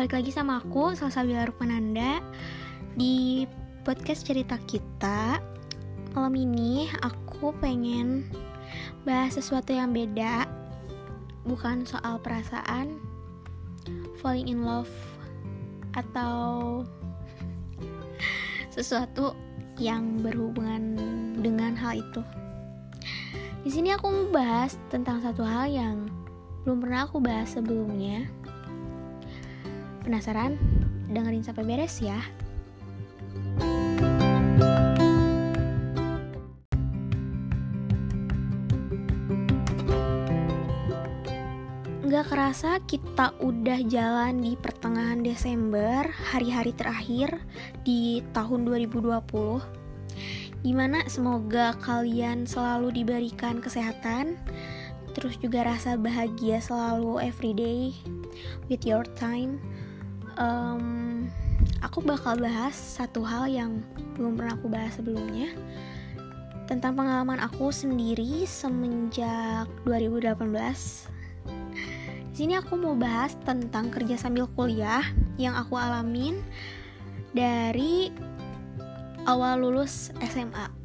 balik lagi sama aku Salsabila Rukmananda Di podcast cerita kita Malam ini aku pengen bahas sesuatu yang beda Bukan soal perasaan Falling in love Atau Sesuatu yang berhubungan dengan hal itu di sini aku mau bahas tentang satu hal yang belum pernah aku bahas sebelumnya. Penasaran? Dengerin sampai beres ya. Gak kerasa kita udah jalan di pertengahan Desember, hari-hari terakhir di tahun 2020. Gimana semoga kalian selalu diberikan kesehatan, terus juga rasa bahagia selalu everyday with your time. Um, aku bakal bahas satu hal yang belum pernah aku bahas sebelumnya tentang pengalaman aku sendiri semenjak 2018 di sini aku mau bahas tentang kerja sambil kuliah yang aku alamin dari awal lulus SMA.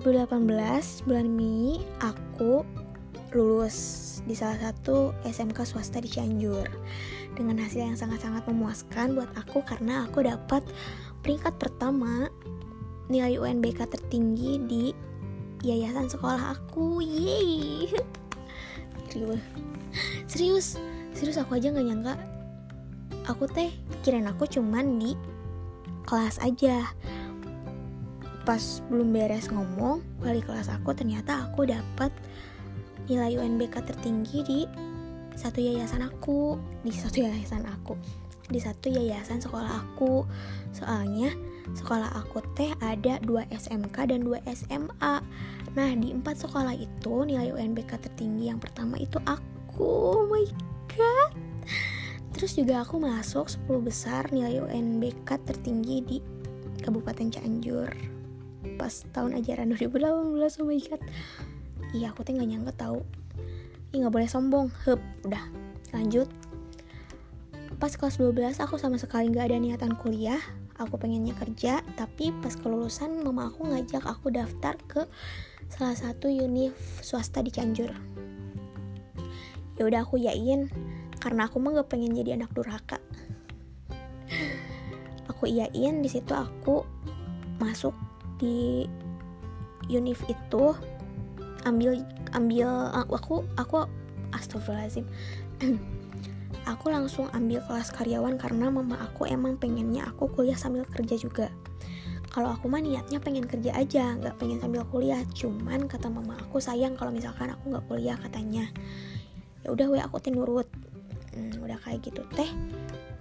2018 bulan Mei aku lulus di salah satu SMK swasta di Cianjur. Dengan hasil yang sangat-sangat memuaskan buat aku karena aku dapat peringkat pertama nilai UNBK tertinggi di yayasan sekolah aku. Yeay. Serius. Serius. Aku aja nggak nyangka. Aku teh kirain aku cuman di kelas aja pas belum beres ngomong wali kelas aku ternyata aku dapat nilai UNBK tertinggi di satu yayasan aku di satu yayasan aku di satu yayasan sekolah aku. Soalnya sekolah aku teh ada dua SMK dan dua SMA nah di empat sekolah itu nilai UNBK tertinggi yang pertama itu aku. Oh my god. Terus juga aku masuk 10 besar nilai UNBK tertinggi di Kabupaten Cianjur pas tahun ajaran 2018 oh my god. Iya aku teh gak nyangka tahu Ih gak boleh sombong. Hup, udah. Lanjut. Pas kelas 12 aku sama sekali gak ada niatan kuliah. Aku pengennya kerja tapi pas kelulusan mama aku ngajak aku daftar ke salah satu univ swasta di Cianjur. Ya udah aku yain karena aku mah gak pengen jadi anak durhaka. Aku iyain di situ aku masuk di univ itu ambil ambil aku aku astagfirullahaladzim. Aku langsung ambil kelas karyawan karena mama aku emang pengennya aku kuliah sambil kerja juga. Kalau aku mah niatnya pengen kerja aja nggak pengen sambil kuliah. Cuman kata mama aku sayang kalau misalkan aku nggak kuliah katanya. Ya udah we aku teh nurut. Hmm, udah kayak gitu teh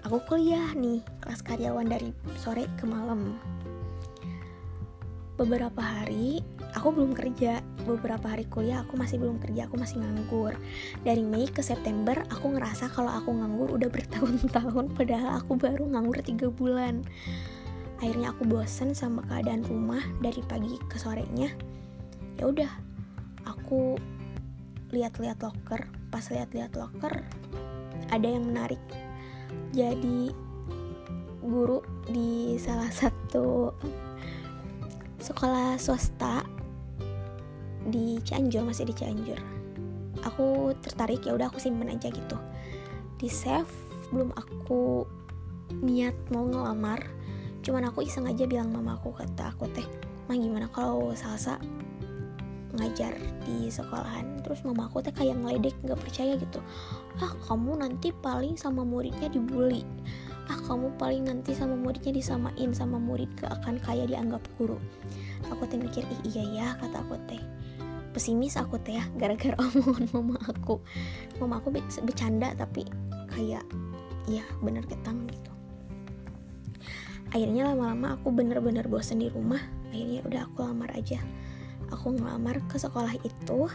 aku kuliah nih kelas karyawan dari sore ke malam beberapa hari aku belum kerja. Beberapa hari kuliah aku masih belum kerja aku masih nganggur. Dari Mei ke September aku ngerasa kalau aku nganggur udah bertahun-tahun padahal aku baru nganggur tiga bulan. Akhirnya aku bosen sama keadaan rumah dari pagi ke sorenya. Ya udah aku lihat-lihat locker pas lihat-lihat locker ada yang menarik. Jadi guru di salah satu sekolah swasta di Cianjur masih di Cianjur. Aku tertarik ya udah aku simpen aja gitu. Di save belum aku niat mau ngelamar. Cuman aku iseng aja bilang mama aku kata aku teh mah gimana kalau salsa ngajar di sekolahan? Terus mama aku teh kayak ngeledek nggak percaya gitu. Ah kamu nanti paling sama muridnya dibully ah kamu paling nanti sama muridnya disamain sama murid gak akan kayak dianggap guru? Aku teh mikir ih iya ya kata aku teh. Pesimis aku teh ya gara-gara omongan mama aku. Mama aku bercanda tapi kayak ya bener ketang gitu. Akhirnya lama-lama aku bener-bener bosen di rumah. Akhirnya udah aku lamar aja. Aku ngelamar ke sekolah itu.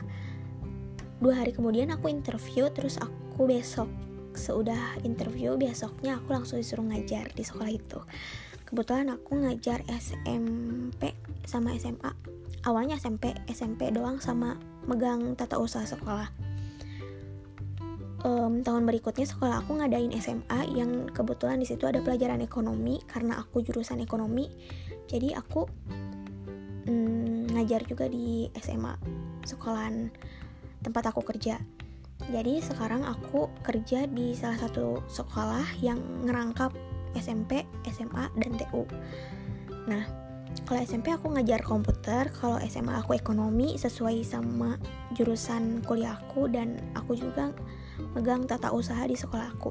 Dua hari kemudian aku interview terus aku besok seudah interview besoknya aku langsung disuruh ngajar di sekolah itu. Kebetulan aku ngajar SMP sama SMA awalnya SMP SMP doang sama megang tata usaha sekolah. Um, tahun berikutnya sekolah aku ngadain SMA yang kebetulan di situ ada pelajaran ekonomi karena aku jurusan ekonomi. Jadi aku um, ngajar juga di SMA sekolahan tempat aku kerja jadi sekarang aku kerja di salah satu sekolah yang ngerangkap SMP, SMA, dan TU. Nah, kalau SMP aku ngajar komputer, kalau SMA aku ekonomi sesuai sama jurusan kuliah aku dan aku juga megang tata usaha di sekolah aku.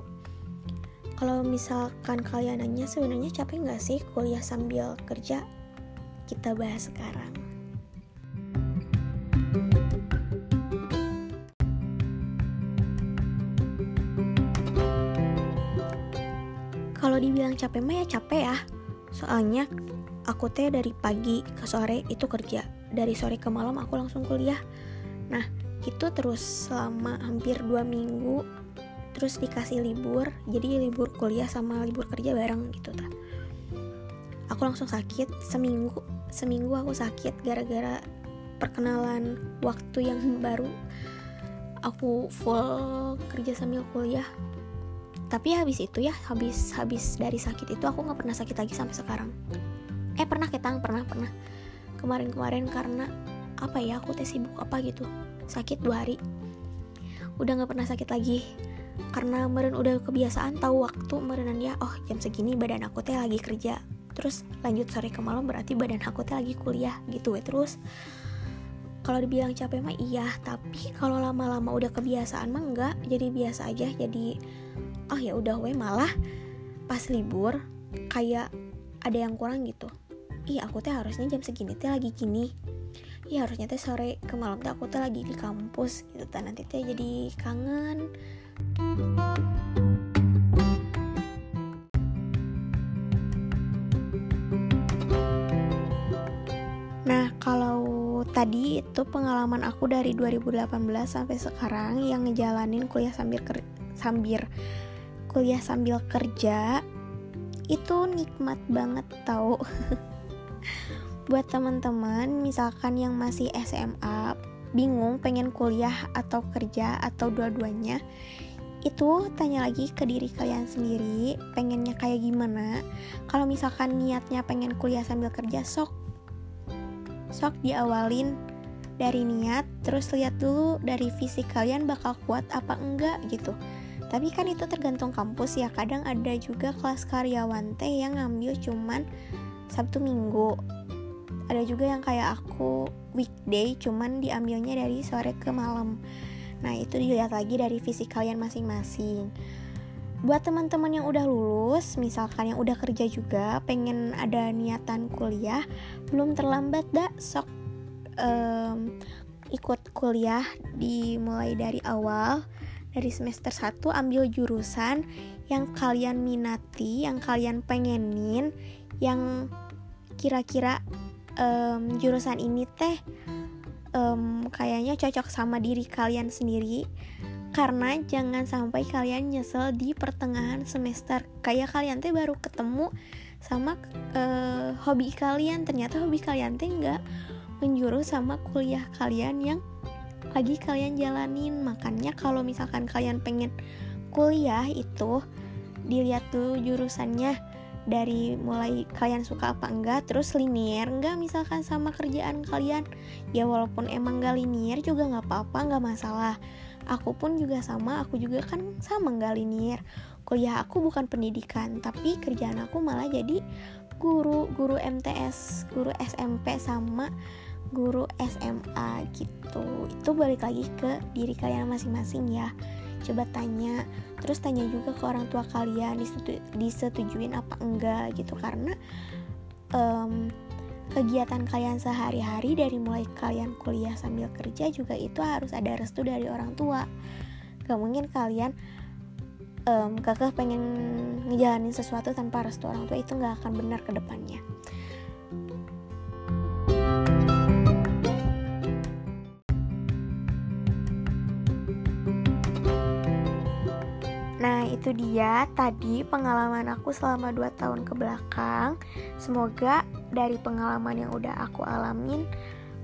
Kalau misalkan kalian nanya sebenarnya capek nggak sih kuliah sambil kerja? Kita bahas sekarang. kalau dibilang capek mah ya capek ya. Soalnya aku teh dari pagi ke sore itu kerja. Dari sore ke malam aku langsung kuliah. Nah itu terus selama hampir dua minggu terus dikasih libur. Jadi libur kuliah sama libur kerja bareng gitu ta aku langsung sakit seminggu. Seminggu aku sakit gara-gara perkenalan waktu yang baru. Aku full kerja sambil kuliah tapi habis itu ya habis habis dari sakit itu aku nggak pernah sakit lagi sampai sekarang. Eh pernah ketang pernah pernah. Kemarin-kemarin karena apa ya aku tes sibuk apa gitu. Sakit dua hari. Udah nggak pernah sakit lagi. Karena meren udah kebiasaan tahu waktu merenan ya oh jam segini badan aku teh lagi kerja. Terus lanjut sore ke malam berarti badan aku teh lagi kuliah gitu ya. Terus kalau dibilang capek mah iya. Tapi kalau lama-lama udah kebiasaan mah enggak. Jadi biasa aja jadi oh ya udah we malah pas libur kayak ada yang kurang gitu. Ih aku teh harusnya jam segini teh lagi gini. Iya harusnya teh sore ke malam teh aku teh lagi di kampus. Gitu kan nanti teh jadi kangen. Nah, kalau tadi itu pengalaman aku dari 2018 sampai sekarang yang ngejalanin kuliah sambil sambil kuliah sambil kerja itu nikmat banget tau. Buat teman-teman misalkan yang masih SMA bingung pengen kuliah atau kerja atau dua-duanya itu tanya lagi ke diri kalian sendiri pengennya kayak gimana. Kalau misalkan niatnya pengen kuliah sambil kerja sok sok diawalin dari niat terus lihat dulu dari fisik kalian bakal kuat apa enggak gitu tapi kan itu tergantung kampus ya kadang ada juga kelas karyawan teh yang ngambil cuman Sabtu Minggu. Ada juga yang kayak aku weekday cuman diambilnya dari sore ke malam. Nah itu dilihat lagi dari fisik kalian masing-masing. Buat teman-teman yang udah lulus misalkan yang udah kerja juga pengen ada niatan kuliah belum terlambat dah sok um, ikut kuliah dimulai dari awal dari semester 1 ambil jurusan yang kalian minati, yang kalian pengenin, yang kira-kira um, jurusan ini teh um, kayaknya cocok sama diri kalian sendiri. Karena jangan sampai kalian nyesel di pertengahan semester. Kayak kalian teh baru ketemu sama uh, hobi kalian. Ternyata hobi kalian teh nggak menjurus sama kuliah kalian yang lagi kalian jalanin. Makanya kalau misalkan kalian pengen kuliah itu dilihat dulu jurusannya dari mulai kalian suka apa enggak terus linier enggak misalkan sama kerjaan kalian. Ya walaupun emang gak linier juga nggak apa-apa nggak masalah. Aku pun juga sama aku juga kan sama nggak linier kuliah aku bukan pendidikan tapi kerjaan aku malah jadi guru guru MTS guru SMP sama guru SMA gitu. Itu balik lagi ke diri kalian masing-masing ya. Coba tanya terus tanya juga ke orang tua kalian disetu disetujuin apa enggak gitu. Karena um, kegiatan kalian sehari-hari dari mulai kalian kuliah sambil kerja juga itu harus ada restu dari orang tua. Gak mungkin kalian um, kekeh pengen ngejalanin sesuatu tanpa restu orang tua itu gak akan benar ke depannya Nah, itu dia tadi pengalaman aku selama 2 tahun ke belakang. Semoga dari pengalaman yang udah aku alamin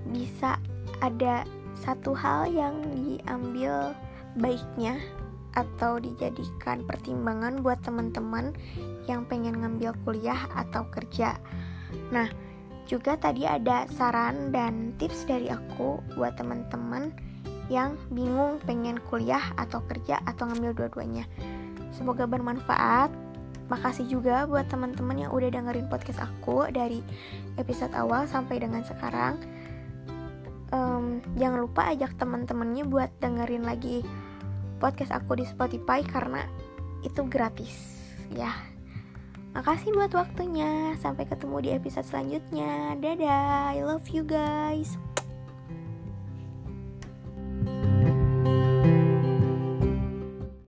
bisa ada satu hal yang diambil baiknya atau dijadikan pertimbangan buat teman-teman yang pengen ngambil kuliah atau kerja. Nah, juga tadi ada saran dan tips dari aku buat teman-teman yang bingung pengen kuliah atau kerja atau ngambil dua-duanya. Semoga bermanfaat. Makasih juga buat teman-teman yang udah dengerin podcast aku dari episode awal sampai dengan sekarang. Um, jangan lupa ajak teman-temannya buat dengerin lagi podcast aku di Spotify karena itu gratis ya. Makasih buat waktunya. Sampai ketemu di episode selanjutnya. Dadah. I love you guys.